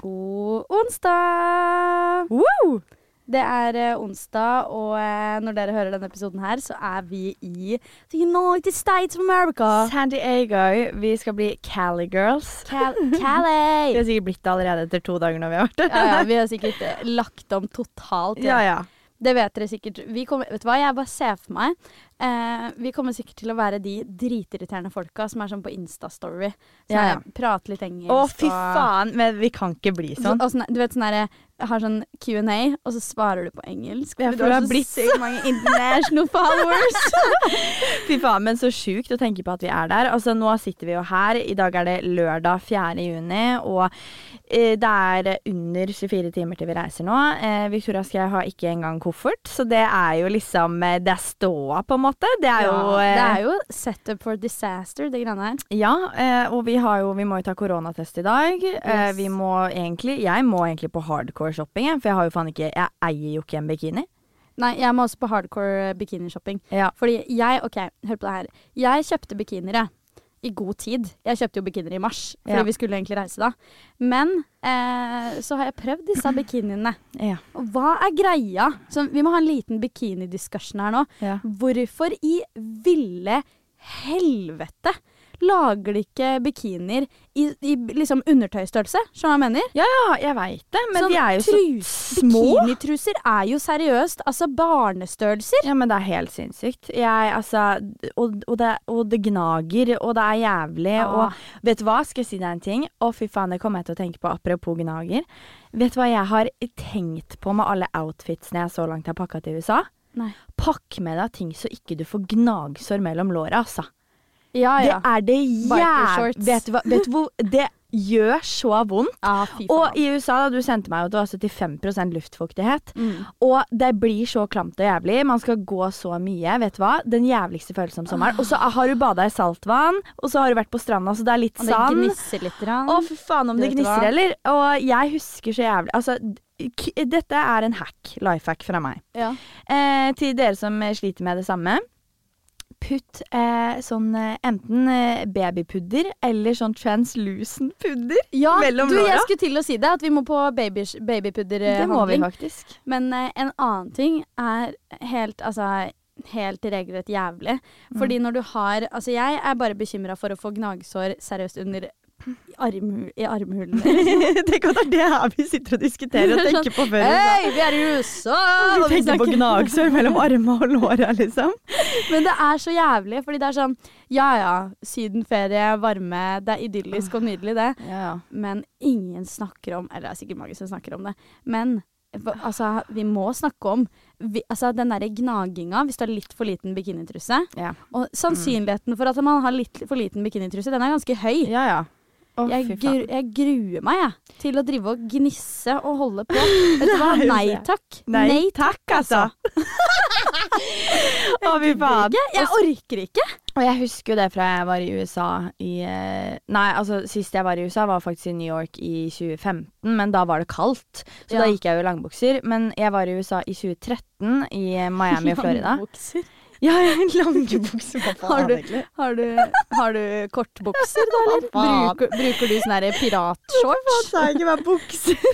God onsdag! Woo! Det er eh, onsdag, og eh, når dere hører denne episoden her, så er vi i The United States of America. San Diego. Vi skal bli Cali Girls. Cal Vi har sikkert blitt det allerede etter to dager når vi har vært der. Ja, ja, vi har sikkert eh, lagt om totalt. ja, ja. Det vet dere sikkert. Vi kommer, vet du hva, jeg bare ser for meg eh, Vi kommer sikkert til å være de dritirriterende folka som er sånn på Insta-story. Ja, ja. er- prater litt engelsk. Å, fy og- faen! Men vi kan ikke bli Så, sånn. og sånn, du vet sånn derre Har sånn Q&A, og så svarer du på engelsk. Ja, for du har så blitt så mange international followers. Fy faen, men så sjukt å tenke på at vi er der. Altså, nå sitter vi jo her. I dag er det lørdag 4. juni, og eh, det er under 24 timer til vi reiser nå. Eh, Victoria jeg ha ikke engang koffert, så det er jo liksom eh, Det er ståa, på en måte. Det er jo Ja, eh, det er jo setup for disaster, det greiene her. Ja, eh, og vi, har jo, vi må jo ta koronatest i dag. Eh, vi må egentlig Jeg må egentlig på hardcore shopping, for jeg har jo faen ikke Jeg eier jo ikke en bikini. Nei, jeg må også på hardcore eh, bikinishopping. Ja. Fordi jeg OK, hør på det her. Jeg kjøpte bikinere. I god tid. Jeg kjøpte jo bikinier i mars, fordi Ja. vi skulle egentlig reise da. Men eh, så har jeg prøvd disse bikiniene. Ja. Og hva er greia? Så vi må ha en liten bikini-discussion her nå. ja. Hvorfor i ville helvete lager de ikke bikinier i, i liksom undertøystørrelse? Skjønner du hva jeg mener? Ja, jeg veit det, men Sånn de er jo så små. Bikinitruser er jo seriøst altså barnestørrelser. Ja, men det er helt sinnssykt. Jeg, altså og, og, det, og det gnager, og det er jævlig, Ja. og vet du hva, skal jeg si deg en ting? Å, fy faen, det kommer jeg til å tenke på apropos gnager. Vet du hva jeg har tenkt på med alle outfitsene jeg så langt har pakka til USA? Nei. Pakk med deg ting så ikke du får gnagsår mellom låra, altså. Ja, ja. Det er det jævlig Vet du hva, vet du hvor Det gjør så vondt. Ah, Og i USA, da, du sendte meg jo det var 75% luftfuktighet. Mm. Og det blir så klamt og jævlig. Man skal gå så mye. Vet du hva? Den jævligste følelsen om sommeren. Og så har du bada i saltvann, og så har du vært på stranda, så det er litt sand. Å, fy faen om Du det gnisser, eller? Og jeg husker så jævlig Altså, dette er en hack. Life hack fra meg. ja. Eh, til dere som sliter med det samme. Putt eh, sånn eh, enten eh, babypudder eller sånn translucent pudder ja, mellom du, jeg skulle til å si det, at vi må på baby, Det må vi babypudderhandling. faktisk. Men eh, en annen ting er helt, altså Helt regelrett jævlig. Fordi når du har Altså, jeg er bare bekymra for å få gnagsår seriøst under armhul, i armhulen. Tenk at det er det her vi sitter og diskuterer og tenker på før. Hei, vi er i USA! Vi tenker på gnagsår mellom armene og låra, liksom. Men det er så jævlig, fordi det er sånn Ja ja, sydenferie, varme, det er idyllisk og nydelig, det. Ja. Men ingen snakker om Eller det er sikkert mange som snakker om det. Men altså, vi må snakke om vi, altså, den derre gnaginga hvis du har litt for liten bikinitruse. Ja. Og sannsynligheten for at man har litt for liten bikinitruse, den er ganske høy. ja, ja. Å, Jeg, gru, jeg gruer meg jeg, til å drive og gnisse og holde på. Vet du hva? Nei takk. Nei takk, altså. Å, fy faen. Jeg orker ikke. Og jeg husker jo det fra jeg var i USA i eh, Nei, altså sist jeg var i USA, var faktisk i New York i 2015, men da var det kaldt. Så Ja. da gikk jeg jo i langbukser. Men jeg var i USA i 2013 i Miami og Florida. Langbukser. Ja, lange bukser. Hva Har du- egentlig? Har du, har du kortbukser, da, eller? Faen? Bruker, bruker du sånne piratshorts? sa jeg ikke bare bukser?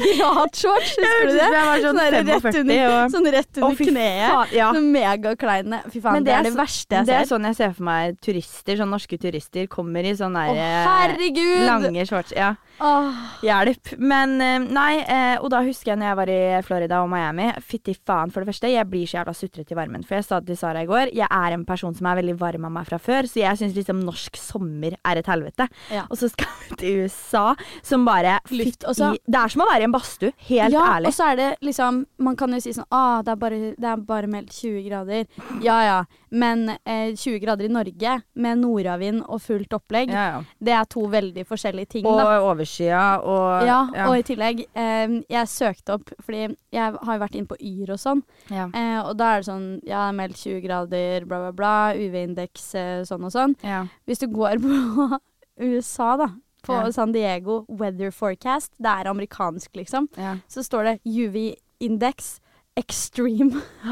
Piratshorts, husker du det? Jeg var sånn Sånn rett 45 under, og sånn rett under oh, kneet. ja. Sånn megakleine. Fy faen, Men det, det er det verste jeg ser. Det er sånn jeg ser for meg turister, sånn norske turister, kommer i sånne oh, eh, lange shorts. Ja. Åh. Hjelp. Men eh, nei, eh, og da husker jeg når jeg var i Florida og Miami. Fytti faen, for det første, jeg blir så jævla sutrete i varmen. For jeg sa til Sara i går, jeg er en person som er veldig varm av meg fra før, så jeg syns liksom norsk sommer er et helvete. Ja. Og så skal vi til USA, som bare Luft, også. I, Det er som å være i en badstue. Helt ja, ærlig. og så er det liksom Man kan jo si sånn Å, det er bare, det er bare meldt 20 grader. Ja ja. Men eh, 20 grader i Norge med nordavind og fullt opplegg, ja, ja. det er to veldig forskjellige ting, Og da. overskya og Ja, og i tillegg eh, Jeg søkte opp, fordi jeg har jo vært inne på Yr og sånn. ja. Eh, og da er det sånn Ja, meldt 20 grader, bla, bla, bla. UV-indeks eh, sånn og sånn. ja. Hvis du går på USA, da, på Ja. San Diego Weather Forecast, det er amerikansk, liksom, ja. så står det UV-indeks extreme.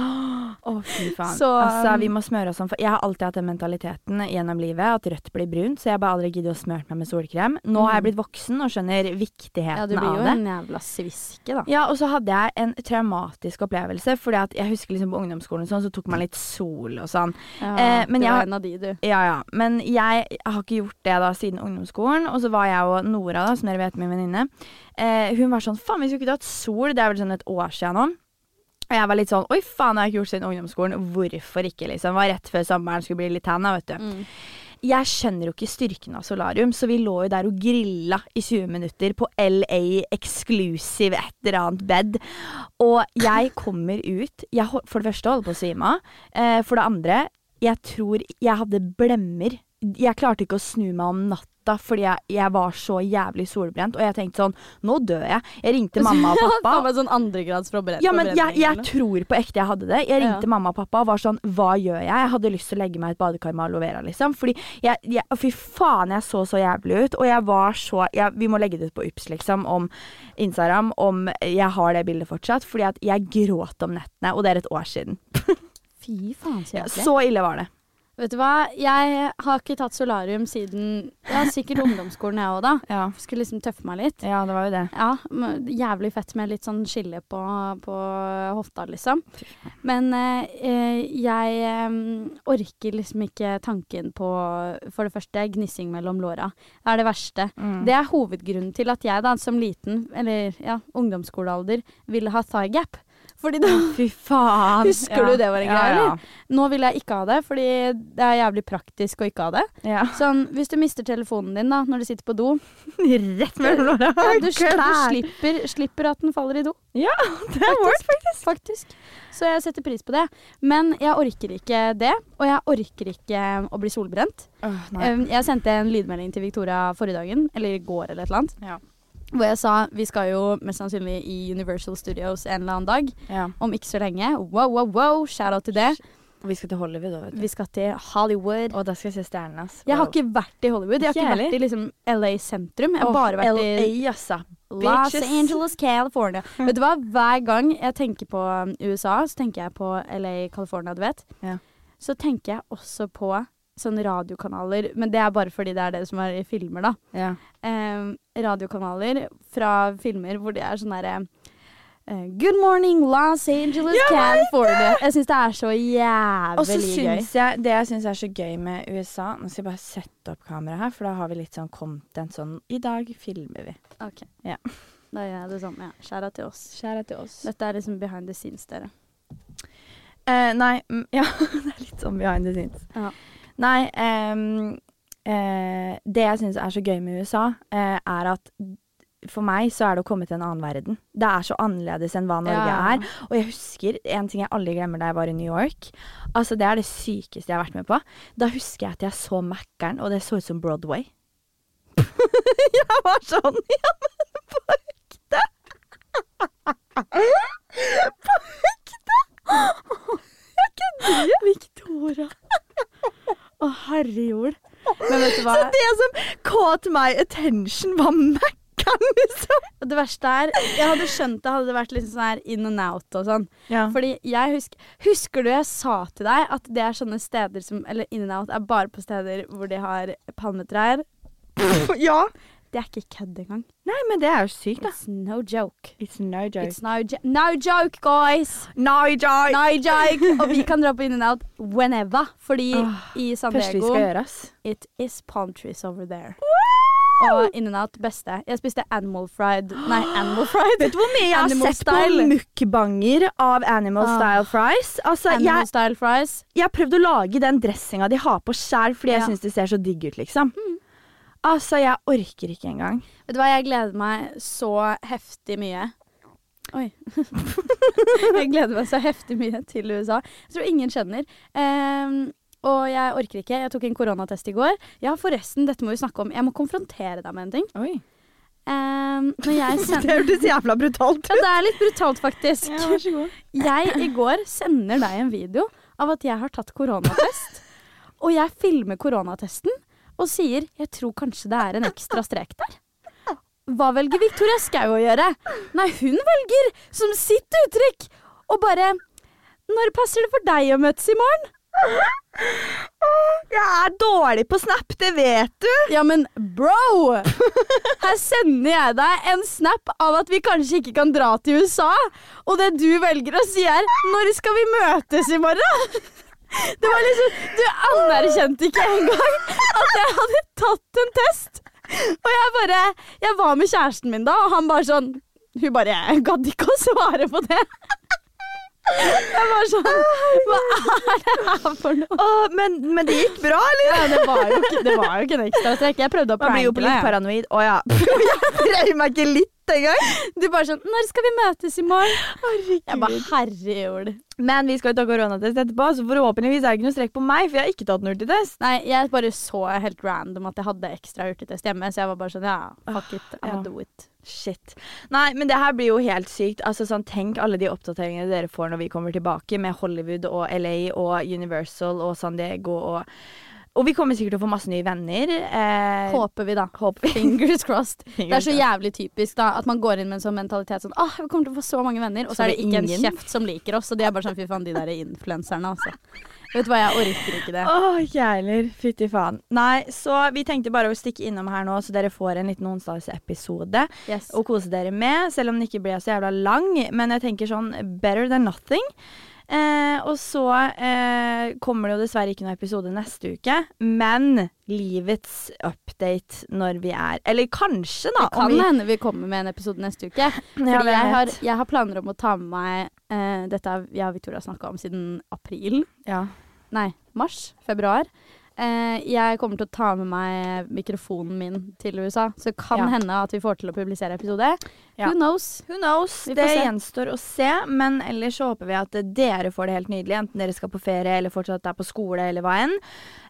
Å, fy faen. Så, altså, um, vi må smøre oss om. For jeg har alltid hatt den mentaliteten gjennom livet at rødt blir brunt, så jeg bare aldri gidder å smøre meg med solkrem. Nå har jeg Mm. blitt voksen og skjønner Ja, viktigheten du blir av jo det. en jævla sviske, da. Ja, og så hadde jeg en traumatisk opplevelse, fordi at jeg husker liksom på ungdomsskolen sånn, så tok man litt sol og sånn. Ja, Eh, men du var en av de, du. Ja, ja. Men jeg har ikke gjort det da siden ungdomsskolen. Og så var jeg og Nora, da, som dere vet, min venninne. Eh, hun var sånn Faen, vi skulle ikke tatt sol. Det er vel sånn et år siden nå. Og jeg var litt sånn Oi, faen, jeg har ikke gjort siden ungdomsskolen. Hvorfor ikke, liksom? Det var rett før sommeren skulle bli litt tanna, vet du. Mm. Jeg skjønner jo ikke styrken av solarium, så vi lå jo der og grilla i 20 minutter på LA Exclusive et eller annet bed. Og jeg kommer ut jeg, For det første holder på å svime av. Eh, for det andre, jeg tror jeg hadde blemmer. Jeg klarte ikke å snu meg om natta fordi jeg, jeg var så jævlig solbrent. Og jeg tenkte sånn Nå dør jeg. Jeg ringte mamma og pappa. ja, sånn andregrads Ja, men jeg, jeg tror på ekte jeg hadde det. Jeg ringte Ja. mamma og pappa og var sånn Hva gjør jeg? Jeg hadde lyst til å legge meg i et badekar med aloe vera, liksom. Fordi jeg, jeg Fy faen, jeg så så jævlig ut. Og jeg var så jeg, Vi må legge det ut på Ups, liksom, om Instagram, om jeg har det bildet fortsatt. Fordi at jeg gråt om nettene, og det er et år siden. Fy faen, så jævlig. Så ille var det. Vet du hva, jeg har ikke tatt solarium siden Ja, sikkert ungdomsskolen, jeg òg, da. Ja. Skulle liksom tøffe meg litt. ja, det var jo det. Ja, jævlig fett med litt sånn skille på, på hofta, liksom. Men eh, jeg eh, orker liksom ikke tanken på, for det første, gnissing mellom låra. Det er det verste. Mm. Det er hovedgrunnen til at jeg da, som liten, eller ja, ungdomsskolealder, ville ha thigh gap. Fordi da Fy faen. Husker du det var en greie, ja, Nå vil jeg ikke ha det, fordi det er jævlig praktisk å ikke ha det. Ja. Sånn, hvis du mister telefonen din da, når du sitter på do. Rett mellom låra. ja, du, du slipper, slipper at den faller i do. Ja, Det er vårt, faktisk. Faktisk. Så jeg setter pris på det. Men jeg orker ikke det, og jeg orker ikke å bli solbrent. Um, Jeg sendte en lydmelding til Victoria forrige dagen, eller i går eller et eller annet, Ja. Hvor jeg sa vi skal jo mest sannsynlig i Universal Studios en eller annen dag, ja. om ikke så lenge. Wow, wow, wow, shout out til det. Og vi skal til Hollywood òg, vet du. Vi skal til Hollywood. Og da skal jeg se stjernene, ass. Jeg har ikke vært i Hollywood. Jeg har Ikke vært i liksom LA sentrum. Jeg har oh, bare vært i LA, altså. Los bitches. Angeles, California. Vet du hva? Hver gang jeg tenker på um, USA, så tenker jeg på LA, California, du vet. Ja. Så tenker jeg også på sånne radiokanaler, men det er bare fordi det er det som er i filmer, da. Ja. Eh, radiokanaler fra filmer hvor de er sånn derre eh, Good morning, Los Angeles, Jeg California. Jeg syns det er så Og så jævlig gøy. syns jeg Det jeg syns er så gøy med USA Nå skal jeg bare sette opp kameraet her, for da har vi litt sånn content sånn I dag filmer vi. Ok. Ja. Da gjør jeg det sånn. Ja. Skjæra til oss. Kjære til oss. Dette er liksom behind the scenes, dere. Eh, nei, mm, ja, det er litt sånn behind the scenes. Ja. Nei, eh, det jeg syns er så gøy med USA, eh, er at for meg så er det å komme til en annen verden. Det er så annerledes enn hva Norge Ja. er. Og jeg husker en ting jeg aldri glemmer da jeg var i New York. Altså Det er det sykeste jeg har vært med på. Da husker jeg at jeg så Mækkern, og det så ut som Broadway. jeg var sånn Ja, men på ekte! på ekte! Jeg kødder ikke. Victoria. Å, herre jord. Men vet du hva? Så det som caught my attention, var Mækkern, liksom. Det verste er Jeg hadde skjønt det hadde det vært litt sånn her in and out og sånn. Ja. Fordi jeg husker Husker du jeg sa til deg at det er sånne steder som Eller in and out er bare på steder hvor de har palmetrær? ja. Det er ikke kødd engang. Nei, men det er jo sykt, da. It's no joke. It's no joke. It's no, jo no joke, guys! no joke. No joke! Og vi kan dra på in and out whenever. Fordi oh, i San Diego. It is palm trees over there. Og in and out beste. Jeg spiste animal fried Nei, animal fried. Vet du hvor mye jeg har sett style. på mukbanger av Animal oh. Style Fries? Altså, Animal jeg, style fries. jeg har prøvd å lage den dressinga de har på sjæl, fordi jeg Ja. syns det ser så digg ut, liksom. Altså, jeg orker ikke engang. Vet du hva, jeg gleder meg så heftig mye. Oi. jeg gleder meg så heftig mye til USA. Jeg tror ingen skjønner. Um, og jeg orker ikke. Jeg tok en koronatest i går. Ja, forresten, dette må vi snakke om. Jeg må konfrontere deg med en ting. Oi. Um, jeg Det sender hørtes jævla brutalt Ja, det er litt brutalt, faktisk. vær så god. Jeg i går sender deg en video av at jeg har tatt koronatest. Og jeg filmer koronatesten og sier 'jeg tror kanskje det er en ekstra strek der'. Hva velger Victoria Skau å gjøre? Nei, hun velger som sitt uttrykk Og bare Når passer det for deg å møtes i morgen? Jeg er dårlig på Snap, det vet du. Ja, men bro! Her sender jeg deg en snap av at vi kanskje ikke kan dra til USA. Og det du velger å si er 'Når skal vi møtes i morgen?' Det var liksom Du anerkjente ikke engang at jeg hadde tatt en test. Og jeg bare Jeg var med kjæresten min da, og han bare sånn Hun bare Jeg gadd ikke å svare på det. Jeg var sånn Hva er det her for noe? Åh, men, men det gikk bra, eller? Ja, det, var jo ikke, det var jo ikke en ekstra strekk, Jeg prøvde å Man blir jo litt paranoid. Å ja. Jeg bryr meg ikke litt engang. Du bare sånn 'Når skal vi møtes i morgen?' Jeg bare herrejord. Men vi skal jo ta koronatest etterpå, så forhåpentligvis er det ikke noe strekk på meg, for jeg har ikke tatt en hurtigtest. Nei, jeg bare så helt random at jeg hadde ekstra hurtigtest hjemme, så jeg var bare sånn ja, fuck it, I'm ja. do it. Shit. Nei, men det her blir jo helt sykt. Altså sånn, Tenk alle de oppdateringene dere får når vi kommer tilbake med Hollywood og LA og Universal og San Diego og Og vi kommer sikkert til å få masse nye venner. Eh, Håper vi, da. håper vi. Fingers crossed. Det er så jævlig typisk da at man går inn med en sånn mentalitet sånn Åh, vi kommer til å få så mange venner, og så, Så er det ikke ingen. en kjeft som liker oss, og de er bare sånn fy faen, de der influenserne, altså. Vet du hva, jeg orker ikke det. Åh, jævler. Fytti faen. Nei, så vi tenkte bare å stikke innom her nå, så dere får en liten onsdagsepisode Yes. å kose dere med. Selv om den ikke ble så jævla lang. Men jeg tenker sånn better than nothing. Eh, og så eh, kommer det jo dessverre ikke noen episode neste uke. Men livets update når vi er Eller kanskje, da. Det kan vi, hende vi kommer med en episode neste uke. Fordi Ja, jeg, har, jeg har planer om å ta med meg eh, Dette har jeg og Victoria snakka om siden april. ja. Nei, mars. Februar. Eh, jeg kommer til å ta med meg mikrofonen min til USA, så det kan Ja. hende at vi får til å publisere episode. Ja. Who knows? Who knows? Det se. gjenstår å se. Men ellers så håper vi at dere får det helt nydelig, enten dere skal på ferie eller fortsatt er på skole eller hva enn.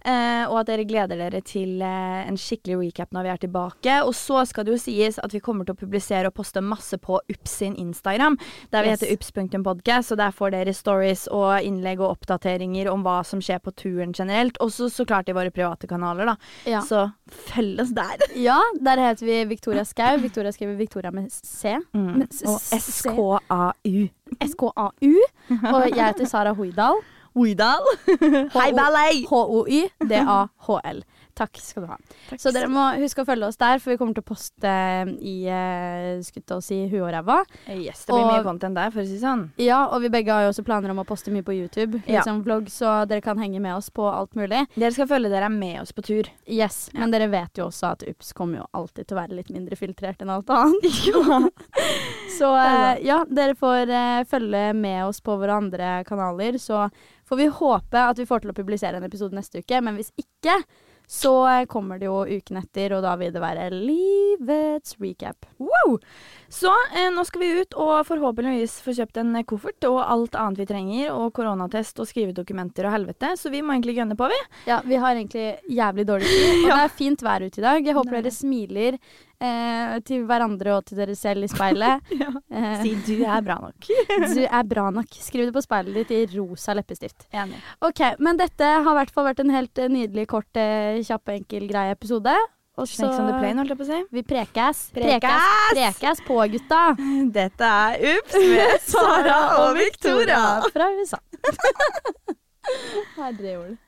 Eh, og at dere gleder dere til eh, en skikkelig recap når vi er tilbake. Og så skal det jo sies at vi kommer til å publisere og poste masse på Ups sin Instagram, der vi Yes. heter ups.podcast. Og der får dere stories og innlegg og oppdateringer om hva som skjer på turen generelt. Og så klart i våre private kanaler, da. Ja. Så følg oss der. ja, der heter vi Victoria Skau. Victoria skriver Victoria med C. Mm. Med s- Og SKAU. SKAU. S-K-A-U. Og jeg heter Sara Hoidal. Oidal. Hei, Ballet! H-o-y-d-a-h-l. Takk skal du ha. Så dere må huske å følge oss der, for vi kommer til å poste i uh, skutt å si huet og ræva. Yes, det blir Og- mye content der, for å si sånn. Ja, og vi begge har jo også planer om å poste mye på YouTube, Ja. liksom vlogg, så dere kan henge med oss på alt mulig. Dere skal føle dere er med oss på tur. Yes, Men dere vet jo også at UPS kommer jo alltid til å være litt mindre filtrert enn alt annet. så uh, ja, dere får uh, følge med oss på våre andre kanaler, så får vi håpe at vi får til å publisere en episode neste uke. Men hvis ikke, så eh, kommer det jo uken etter, og da vil det være livets recap. Wow! Så eh, nå skal vi ut og forhåpentligvis få kjøpt en koffert og alt annet vi trenger, og koronatest og skrivedokumenter og helvete, så vi må egentlig gønne på, vi. Ja, vi har egentlig jævlig dårlig tid, og det er fint vær ute i dag. Jeg håper Det er dere smiler eh, til hverandre og til dere selv i speilet. Eh, Si du er bra nok. du er bra nok. Skriv det på speilet ditt i rosa leppestift. Enig. Ok, men dette har i hvert fall vært en helt eh, nydelig, kort, eh, kjapp, enkel, grei episode. Og så Snakes on the plane, holdt jeg på å si. vi prekes. Prekes! Prekes på, gutta. Dette er Ups med Sara og Victoria. Fra USA. Herre jord.